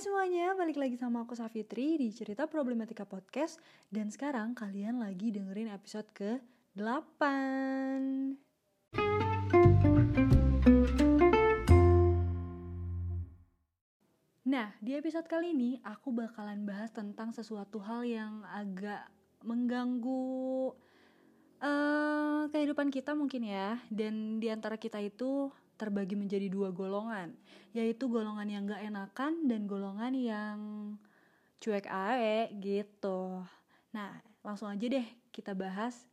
semuanya, balik lagi sama aku Safitri di Cerita Problematika Podcast. Dan sekarang kalian lagi dengerin episode ke-8 Nah, di episode kali ini aku bakalan bahas tentang sesuatu hal yang agak mengganggu uh, kehidupan kita mungkin ya. Dan di antara kita itu terbagi menjadi dua golongan, yaitu golongan yang gak enakan dan golongan yang cuek ae gitu. Nah, langsung aja deh kita bahas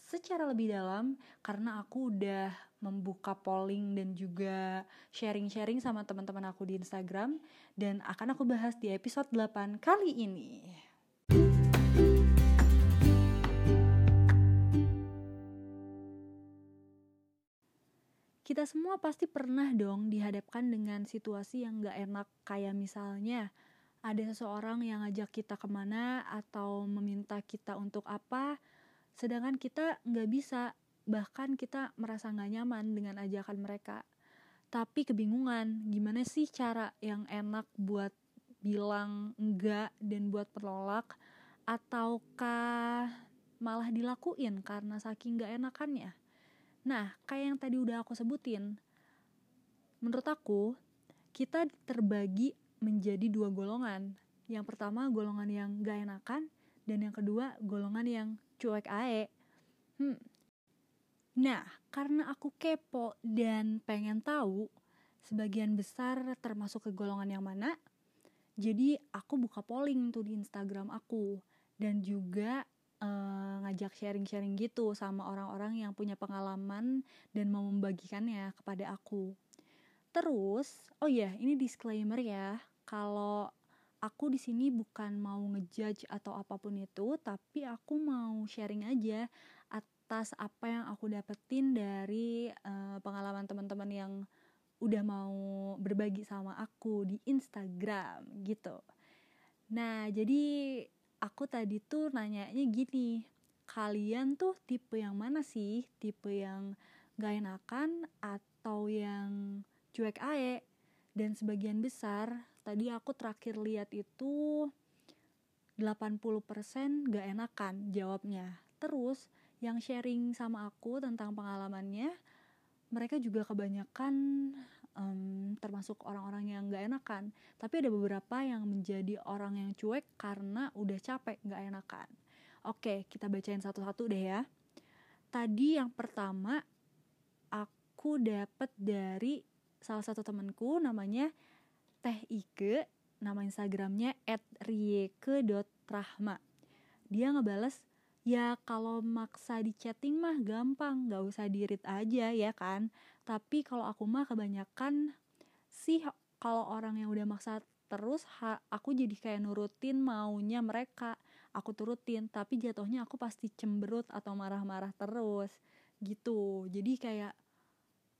secara lebih dalam karena aku udah membuka polling dan juga sharing-sharing sama teman-teman aku di Instagram dan akan aku bahas di episode 8 kali ini. Kita semua pasti pernah dong dihadapkan dengan situasi yang gak enak. Kayak misalnya ada seseorang yang ngajak kita ke mana atau meminta kita untuk apa sedangkan kita gak bisa. Bahkan kita merasa gak nyaman dengan ajakan mereka. Tapi kebingungan gimana sih cara yang enak buat bilang enggak dan buat penolak ataukah malah dilakuin karena saking gak enakannya Nah, kayak yang tadi udah aku sebutin, menurut aku kita terbagi menjadi dua golongan. Yang pertama golongan yang gak enakan dan yang kedua golongan yang cuek ae. Hmm. Nah, karena aku kepo dan pengen tahu sebagian besar termasuk ke golongan yang mana, jadi aku buka polling tuh di Instagram aku dan juga uh, ngajak sharing-sharing gitu sama orang-orang yang punya pengalaman dan mau membagikannya kepada aku. Terus, oh ya, ini disclaimer ya, kalau aku di sini bukan mau ngejudge atau apa pun itu, tapi aku mau sharing aja atas apa yang aku dapetin dari uh, pengalaman teman-teman yang udah mau berbagi sama aku di Instagram gitu. Nah, jadi aku tadi tuh nanyanya gini kalian tuh tipe yang mana sih? Tipe yang gak enakan atau yang cuek ae? Dan sebagian besar tadi aku terakhir lihat itu 80% gak enakan jawabnya. Terus yang sharing sama aku tentang pengalamannya mereka juga kebanyakan um, termasuk orang-orang yang gak enakan. Tapi ada beberapa yang menjadi orang yang cuek karena udah capek gak enakan. Oke kita bacain satu-satu deh ya. Tadi yang pertama aku dapet dari salah satu temanku namanya Teh Ike. Nama instagramnya @rieke.rahma dia ngebales ya kalau maksa di chatting mah gampang gak usah dirit aja ya kan tapi kalau aku mah kebanyakan sih kalau orang yang udah maksa terus ha, aku jadi kayak nurutin maunya mereka. Aku turutin tapi jatuhnya aku pasti cemberut atau marah-marah terus gitu. Jadi kayak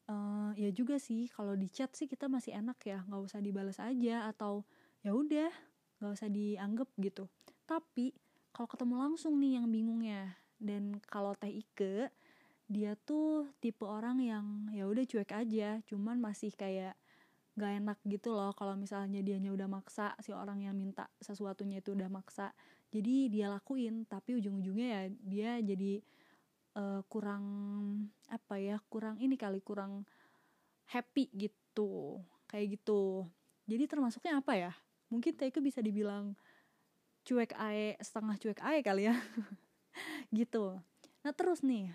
uh, ya juga sih kalau di chat sih kita masih enak ya nggak usah dibalas aja atau ya udah nggak usah dianggap gitu. Tapi kalau ketemu langsung nih yang bingungnya dan kalau teh Ike dia tuh tipe orang yang ya udah cuek aja cuman masih kayak gak enak gitu loh kalau misalnya dianya udah maksa si orang yang minta sesuatunya itu udah maksa. Jadi dia lakuin tapi ujung-ujungnya ya dia jadi uh, kurang apa ya kurang ini kali kurang happy gitu kayak gitu. Jadi termasuknya apa ya? Mungkin Taiko bisa dibilang cuek ae setengah cuek ae kali ya. Gitu. Nah terus nih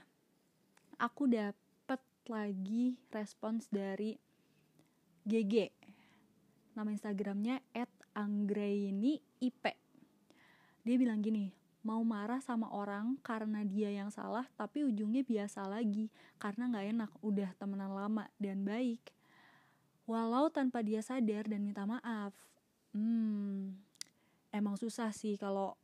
aku dapet lagi respons dari GG nama instagramnya at anggraini ip dia bilang gini mau marah sama orang karena dia yang salah tapi ujungnya biasa lagi karena nggak enak udah temenan lama dan baik. Walau tanpa dia sadar dan minta maaf. Hmm emang susah sih kalau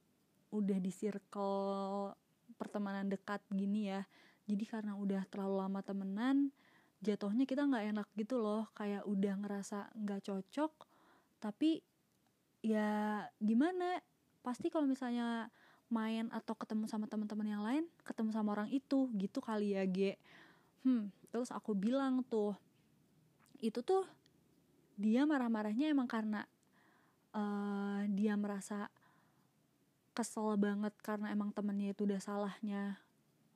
udah di circle pertemanan dekat gini ya jadi karena udah terlalu lama temenan jatuhnya kita nggak enak gitu loh. Kayak udah ngerasa nggak cocok tapi ya gimana? Pasti kalau misalnya main atau ketemu sama teman-teman yang lain ketemu sama orang itu gitu kali ya G hmm terus aku bilang tuh itu tuh dia marah-marahnya emang karena uh, dia merasa kesel banget karena emang temennya itu udah salahnya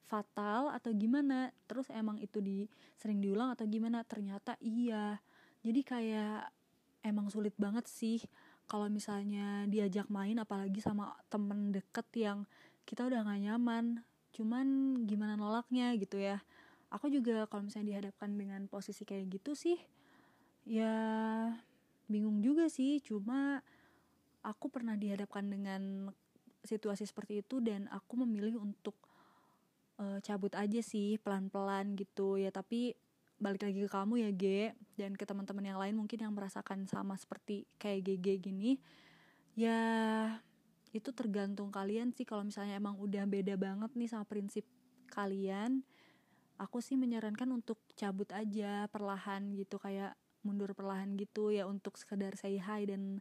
fatal atau gimana? Terus emang itu di sering diulang atau gimana? Ternyata iya. Jadi kayak emang sulit banget sih kalau misalnya diajak main apalagi sama temen deket yang kita udah gak nyaman. Cuman gimana nolaknya gitu ya. Aku juga kalau misalnya dihadapkan dengan posisi kayak gitu sih ya bingung juga sih. Cuma aku pernah dihadapkan dengan situasi seperti itu dan aku memilih untuk uh, cabut aja sih pelan-pelan gitu. Ya tapi balik lagi ke kamu ya G dan ke teman-teman yang lain mungkin yang merasakan sama seperti kayak GG gini. Ya itu tergantung kalian sih. Kalau misalnya emang udah beda banget nih sama prinsip kalian aku sih menyarankan untuk cabut aja perlahan gitu kayak mundur perlahan gitu ya untuk sekedar say hi dan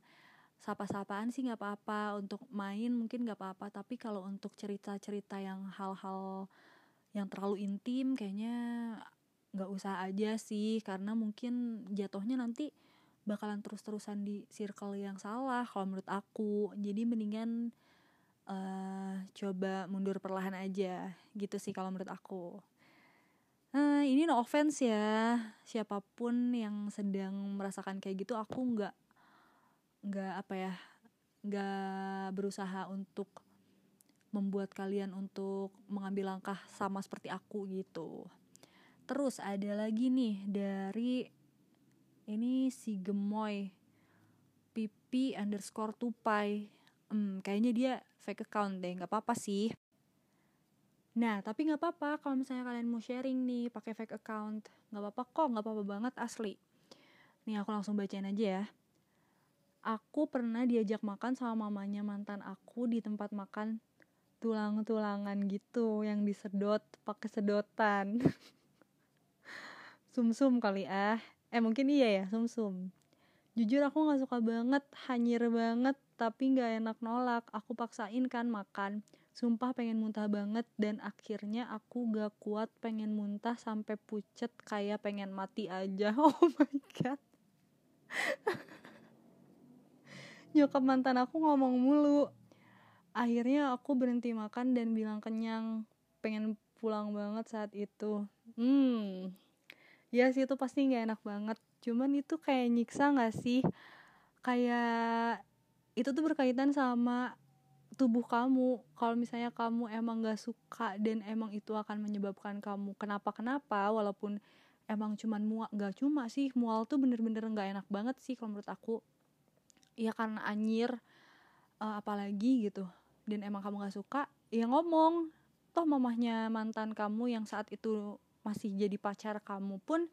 sapa-sapaan sih nggak apa-apa untuk main mungkin nggak apa-apa tapi kalau untuk cerita-cerita yang hal-hal yang terlalu intim kayaknya nggak usah aja sih karena mungkin jatuhnya nanti bakalan terus-terusan di circle yang salah kalau menurut aku. Jadi mendingan uh, coba mundur perlahan aja gitu sih kalau menurut aku. Uh, ini no offense ya siapa pun yang sedang merasakan kayak gitu aku nggak nggak apa ya nggak berusaha untuk membuat kalian untuk mengambil langkah sama seperti aku gitu. Terus ada lagi nih dari ini si gemoy pipi underscore tupai. Hmm, kayaknya dia fake account deh nggak apa-apa sih. Nah tapi nggak apa-apa kalau misalnya kalian mau sharing nih pakai fake account. Nggak apa-apa kok nggak apa-apa banget asli. Nih aku langsung bacain aja ya aku pernah diajak makan sama mamanya mantan aku di tempat makan tulang-tulangan gitu yang disedot pakai sedotan. Sumsum -sum kali ah. Eh mungkin iya ya sumsum. -sum. jujur aku nggak suka banget hanyir banget tapi nggak enak nolak. Aku paksain kan makan. Sumpah pengen muntah banget dan akhirnya aku gak kuat pengen muntah sampai pucet kayak pengen mati aja. Oh my god nyokap mantan aku ngomong mulu. Akhirnya aku berhenti makan dan bilang kenyang pengen pulang banget saat itu. Hmm ya sih itu pasti nggak enak banget. Cuman itu kayak nyiksa nggak sih? Kayak itu tuh berkaitan sama tubuh kamu. Kalau misalnya kamu emang gak suka dan emang itu akan menyebabkan kamu kenapa kenapa walaupun emang cuman mual gak cuma sih mual tuh bener-bener nggak enak banget sih kalau menurut aku ya karena anyir uh, apalagi gitu. Dan emang kamu gak suka ya ngomong. Toh mamahnya mantan kamu yang saat itu masih jadi pacar kamu pun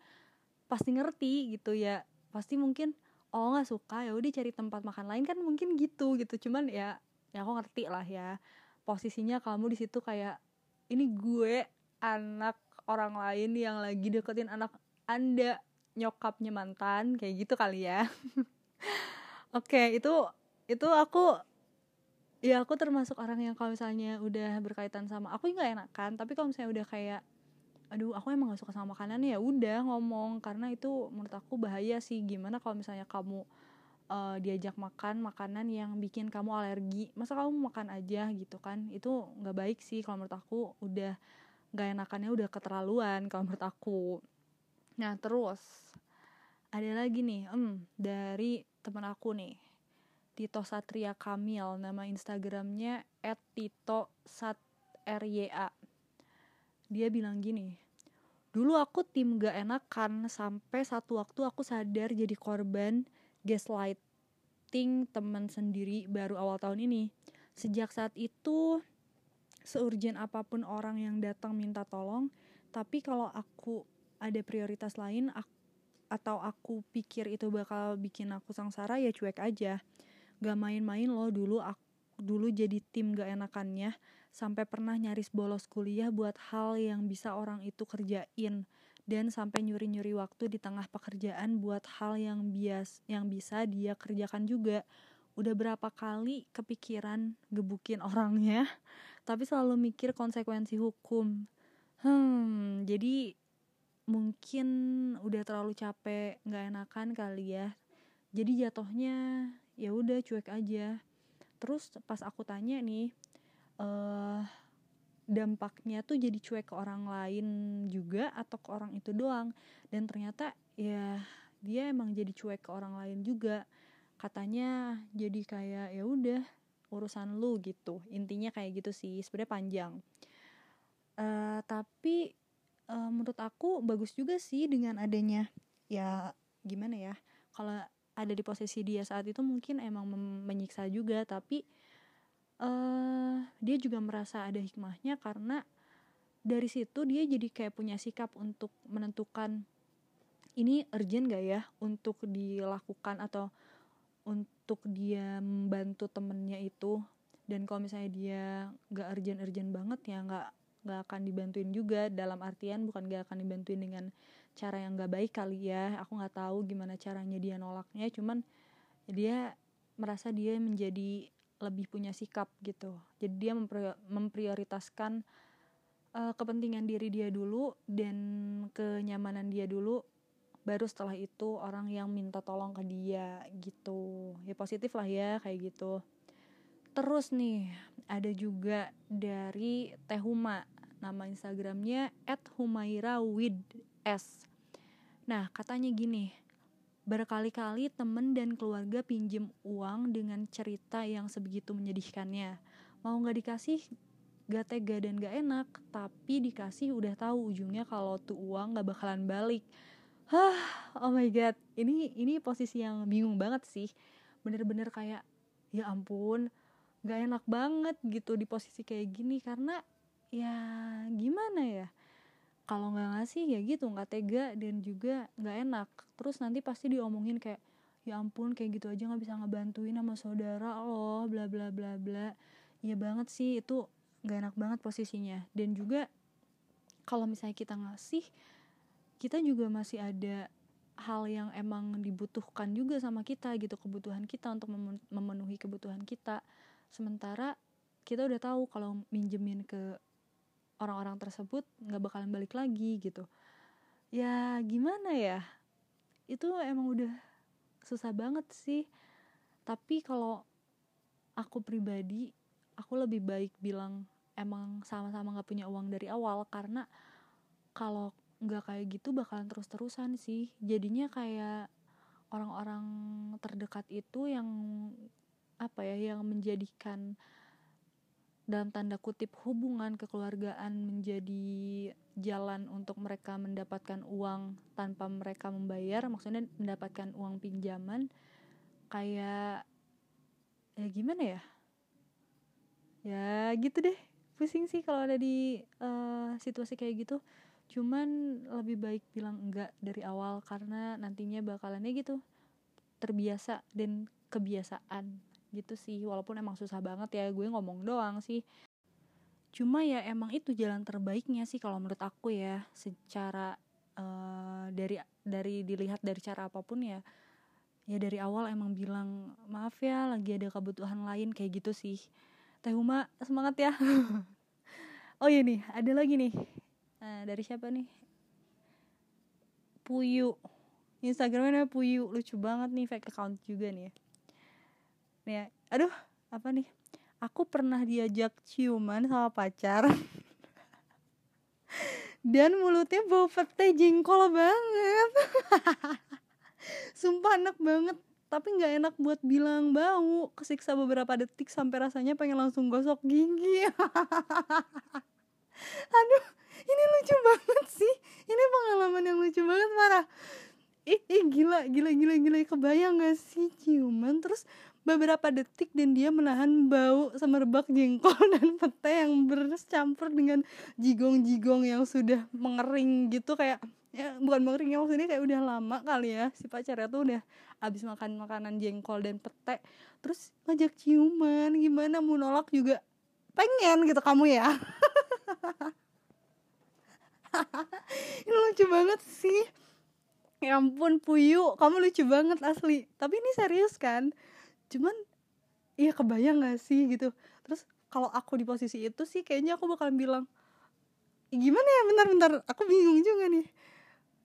pasti ngerti gitu ya. Pasti mungkin oh nggak suka ya udah cari tempat makan lain. Kan mungkin gitu gitu. Cuman ya ya aku ngerti lah ya. Posisinya kamu di situ kayak ini gue anak orang lain yang lagi deketin anak anda nyokapnya mantan. Kayak gitu kali ya oke okay, itu itu aku ya aku termasuk orang yang kalau misalnya udah berkaitan sama aku nggak enakan tapi kalau misalnya udah kayak aduh aku emang gak suka sama makanan ya udah ngomong karena itu menurut aku bahaya sih gimana kalau misalnya kamu uh, diajak makan makanan yang bikin kamu alergi masa kamu makan aja? gitu kan itu nggak baik sih kalau menurut aku udah gak enakannya udah keterlaluan kalau menurut aku. Nah terus ada lagi nih hmm dari temen aku nih. Tito Satria Kamil nama Instagramnya @tito_sat_rya dia bilang gini dulu aku tim gak enakan sampai satu waktu aku sadar jadi korban gaslighting teman sendiri baru awal tahun ini. Sejak saat itu seurgent apa pun orang yang datang minta tolong tapi kalau aku ada prioritas lain aku atau aku pikir itu bakal bikin aku sengsara ya cuek aja. Gak main-main loh dulu aku dulu jadi tim gak enakannya. Sampai pernah nyaris bolos kuliah buat hal yang bisa orang itu kerjain. Dan sampai nyuri-nyuri waktu di tengah pekerjaan buat hal yang bias yang bisa dia kerjakan juga. Udah berapa kali kepikiran gebukin orangnya tapi selalu mikir konsekuensi hukum. Hmm jadi mungkin udah terlalu capek nggak enakan kali ya. Jadi jatuhnya ya udah cuek aja. Terus pas aku tanya nih uh, dampaknya tuh jadi cuek ke orang lain juga atau ke orang itu doang? Dan ternyata ya dia emang jadi cuek ke orang lain juga. Katanya jadi kayak ya udah urusan lu gitu. Intinya kayak gitu sih sebenarnya panjang. Uh, tapi uh, menurut aku bagus juga sih dengan adanya ya gimana ya kalau ada di posisi dia saat itu mungkin emang menyiksa juga tapi uh, dia juga merasa ada hikmahnya karena dari situ dia jadi kayak punya sikap untuk menentukan ini urgent gak ya untuk dilakukan atau untuk dia membantu temennya itu. Dan kalau misalnya dia gak urgent urgent banget ya nggak nggak akan dibantuin juga. Dalam artian bukan gak akan dibantuin dengan cara yang gak baik kali ya. Aku nggak tahu gimana caranya dia nolaknya. Cuman dia merasa dia menjadi lebih punya sikap gitu. Jadi dia memprioritaskan uh, kepentingan diri dia dulu dan kenyamanan dia dulu. Baru setelah itu orang yang minta tolong ke dia gitu. Ya positif lah ya kayak gitu terus nih ada juga dari Tehuma nama instagramnya @humaira_with_s nah katanya gini berkali-kali temen dan keluarga pinjem uang dengan cerita yang sebegitu menyedihkannya. Mau nggak dikasih gak tega dan gak enak tapi dikasih udah tahu ujungnya kalau tuh uang gak bakalan balik. Hah, oh my god, ini ini posisi yang bingung banget sih. Bener-bener kayak ya ampun, gak enak banget gitu di posisi kayak gini karena ya gimana ya? Kalau nggak ngasih ya gitu nggak tega dan juga nggak enak. Terus nanti pasti diomongin kayak ya ampun kayak gitu aja nggak bisa ngebantuin sama saudara loh bla bla bla bla. Iya banget sih itu nggak enak banget posisinya dan juga kalau misalnya kita ngasih kita juga masih ada hal yang emang dibutuhkan juga sama kita gitu kebutuhan kita untuk memenuhi kebutuhan kita sementara kita udah tahu kalau minjemin ke orang-orang tersebut nggak bakalan balik lagi gitu. Ya gimana ya? Itu emang udah susah banget sih. Tapi kalau aku pribadi aku lebih baik bilang emang sama-sama nggak punya uang dari awal karena kalau nggak kayak gitu bakalan terus-terusan sih. Jadinya kayak orang-orang terdekat itu yang apa ya yang menjadikan dalam tanda kutip hubungan kekeluargaan menjadi jalan untuk mereka mendapatkan uang tanpa mereka membayar maksudnya mendapatkan uang pinjaman kayak ya gimana ya? Ya gitu deh pusing sih kalau ada di uh, situasi kayak gitu. Cuman lebih baik bilang enggak dari awal karena nantinya bakalannya gitu terbiasa dan kebiasaan gitu sih walaupun emang susah banget ya gue ngomong doang sih cuma ya emang itu jalan terbaiknya sih kalau menurut aku ya secara uh, dari dari dilihat dari cara apa pun ya ya dari awal emang bilang maaf ya lagi ada kebutuhan lain kayak gitu sih Teh Uma semangat ya oh iya nih ada lagi nih Nah, dari siapa nih? Puyu. Instagramnya Puyu, lucu banget nih fake account juga nih. Ya. Nih, ya. aduh, apa nih? Aku pernah diajak ciuman sama pacar. Dan mulutnya bau pete jengkol banget. Sumpah enak banget tapi nggak enak buat bilang bau kesiksa beberapa detik sampai rasanya pengen langsung gosok gigi aduh ini lucu banget sih ini pengalaman yang lucu banget marah ih, ih gila gila gila gila kebayang gak sih ciuman terus beberapa detik dan dia menahan bau semerbak jengkol dan pete yang bercampur dengan jigong-jigong yang sudah mengering gitu kayak ya bukan mengering ya maksudnya kayak udah lama kali ya si pacarnya tuh udah abis makan makanan jengkol dan pete terus ngajak ciuman gimana mau nolak juga pengen gitu kamu ya. Ini lucu banget sih. Ya ampun Puyu kamu lucu banget asli. Tapi ini serius kan cuman iya kebayang gak sih gitu. Terus kalau aku di posisi itu sih kayaknya aku bakalan bilang gimana ya? Bentar-bentar aku bingung juga nih.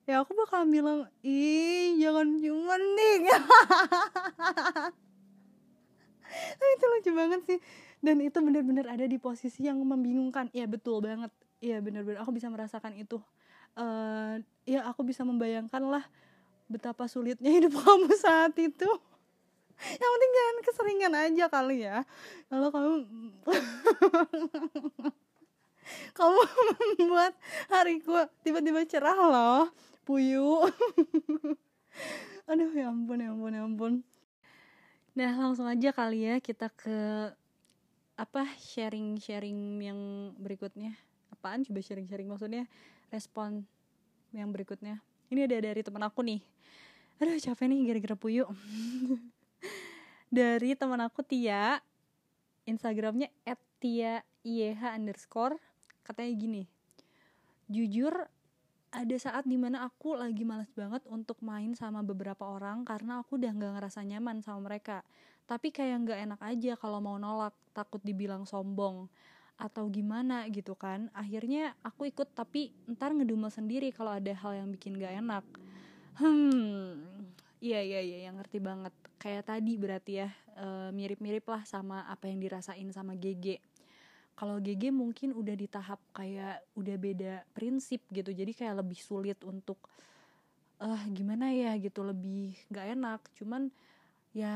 Ya aku bakalan bilang ih jangan cuman nih. Itu lucu banget sih. Dan itu benar-benar ada di posisi yang membingungkan. Ya betul banget. Ya benar-benar aku bisa merasakan itu. Uh, ya aku bisa membayangkan lah betapa sulitnya hidup kamu saat itu yang penting jangan keseringan aja kali ya. Kalau kamu kamu membuat hariku tiba-tiba cerah loh puyu. Aduh ya ampun ya ampun ya ampun. Nah langsung aja kali ya kita ke apa sharing sharing yang berikutnya. Apaan coba sharing sharing maksudnya? Respon yang berikutnya. Ini ada dari teman aku nih. Aduh capek nih gara-gara puyu dari teman aku Tia Instagramnya @tia IEH underscore. Katanya gini jujur ada saat di mana aku lagi males banget untuk main sama beberapa orang karena aku udah nggak ngerasa nyaman sama mereka. Tapi kayak nggak enak aja kalau mau nolak takut dibilang sombong atau gimana gitu kan. Akhirnya aku ikut tapi ntar ngedumel sendiri kalau ada hal yang bikin gak enak. Hmm iya iya iya yang ngerti banget kayak tadi berarti ya e, mirip-mirip lah sama apa yang dirasain sama GG kalau GG mungkin udah di tahap kayak udah beda prinsip gitu jadi kayak lebih sulit untuk eh gimana ya? gitu lebih gak enak. Cuman ya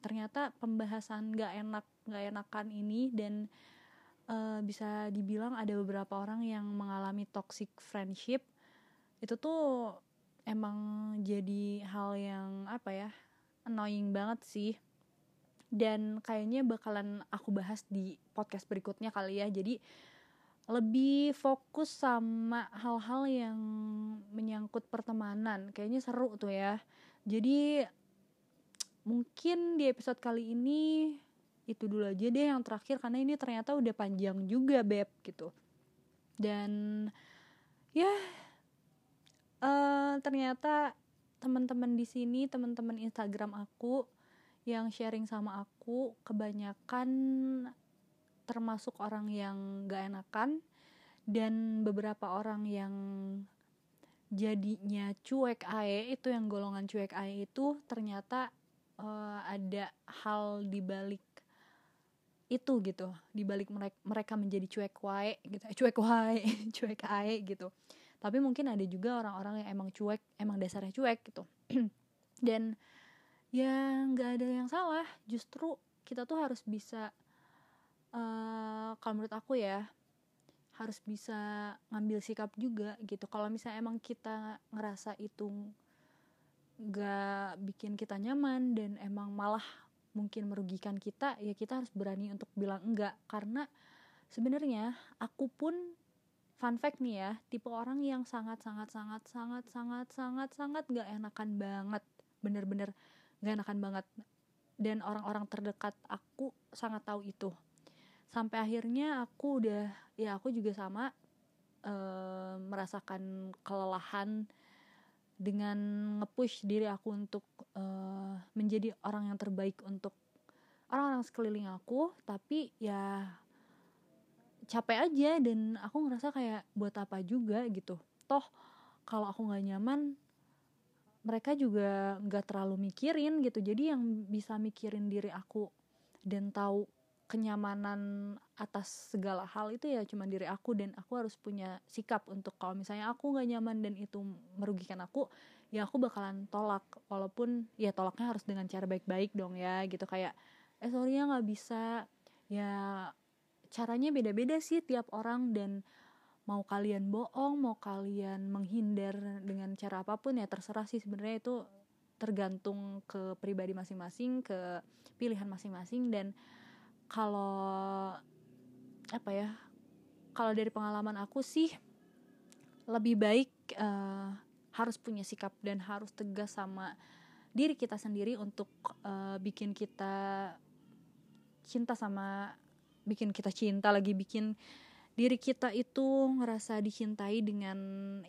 ternyata pembahasan gak enak gak enakan ini dan uh, bisa dibilang ada beberapa orang yang mengalami toxic friendship. Itu tuh emang jadi hal yang apa ya annoying banget sih. Dan kayaknya bakalan aku bahas di podcast berikutnya kali ya. Jadi lebih fokus sama hal-hal yang menyangkut pertemanan. Kayaknya seru tuh ya. Jadi mungkin di episode kali ini itu dulu aja deh yang terakhir. Karena ini ternyata udah panjang juga beb gitu. Dan ya uh, ternyata teman-teman di sini teman-teman Instagram aku yang sharing sama aku kebanyakan termasuk orang yang gak enakan dan beberapa orang yang jadinya cuek ae itu yang golongan cuek ae itu ternyata uh, ada hal di balik itu gitu di balik mereka mereka menjadi cuek wae gitu eh, cuek wae cuek ae gitu tapi mungkin ada juga orang-orang yang emang cuek emang dasarnya cuek gitu. Dan ya nggak ada yang salah. Justru kita tuh harus bisa uh, kalau menurut aku ya harus bisa ngambil sikap juga gitu. Kalau misalnya emang kita ngerasa itu gak bikin kita nyaman dan emang malah mungkin merugikan kita ya kita harus berani untuk bilang enggak. Karena sebenarnya aku pun fun fact nih ya tipe orang yang sangat sangat sangat sangat sangat sangat sangat gak enakan banget. Bener-bener gak enakan banget. Dan orang-orang terdekat aku sangat tahu itu. Sampai akhirnya aku udah ya aku juga sama e, merasakan kelelahan dengan ngepush diri aku untuk uh, menjadi orang yang terbaik untuk orang-orang sekeliling aku. Tapi ya capek aja dan aku ngerasa kayak buat apa juga gitu. Toh kalau aku nggak nyaman mereka juga nggak terlalu mikirin gitu. Jadi yang bisa mikirin diri aku dan tahu kenyamanan atas segala hal itu ya cuma diri aku dan aku harus punya sikap untuk kalau misalnya aku nggak nyaman dan itu merugikan aku ya aku bakalan tolak. Walaupun ya tolaknya harus dengan cara baik-baik dong ya gitu. Kayak eh sorry ya nggak bisa. Ya caranya beda-beda sih tiap orang dan mau kalian bohong mau kalian menghindar dengan cara apa pun ya terserah sih sebenarnya itu tergantung ke pribadi masing-masing ke pilihan masing-masing dan kalau apa ya kalau dari pengalaman aku sih lebih baik uh, harus punya sikap dan harus tegas sama diri kita sendiri untuk uh, bikin kita cinta sama bikin kita cinta lagi bikin diri kita itu ngerasa dicintai dengan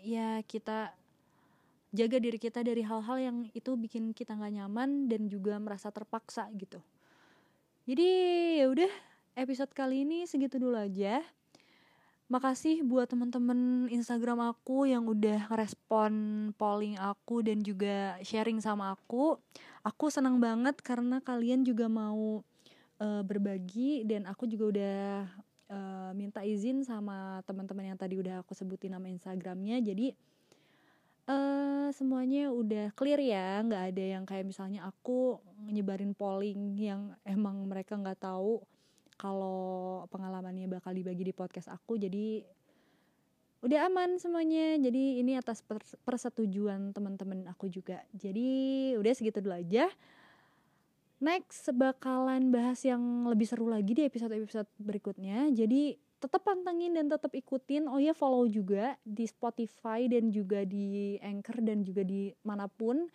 ya kita jaga diri kita dari hal-hal yang itu bikin kita nggak nyaman dan juga merasa terpaksa gitu. Jadi ya udah episode kali ini segitu dulu aja. Makasih buat teman-teman Instagram aku yang udah respon polling aku dan juga sharing sama aku. Aku senang banget karena kalian juga mau uh, berbagi dan aku juga udah uh, minta izin sama teman-teman yang tadi udah aku sebutin nama Instagramnya. Jadi uh, semuanya udah clear ya. Nggak ada yang kayak misalnya aku nyebarin polling yang emang mereka nggak tahu kalau pengalamannya bakal dibagi di podcast aku. Jadi udah aman semuanya. Jadi ini atas persetujuan teman-teman aku juga. Jadi udah segitu dulu aja next bakalan bahas yang lebih seru lagi di episode-episode berikutnya. Jadi tetap pantengin dan tetap ikutin. Oh ya follow juga di Spotify dan juga di Anchor dan juga di mana pun.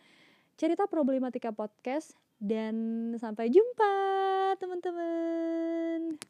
Cerita problematika podcast. Dan sampai jumpa teman-teman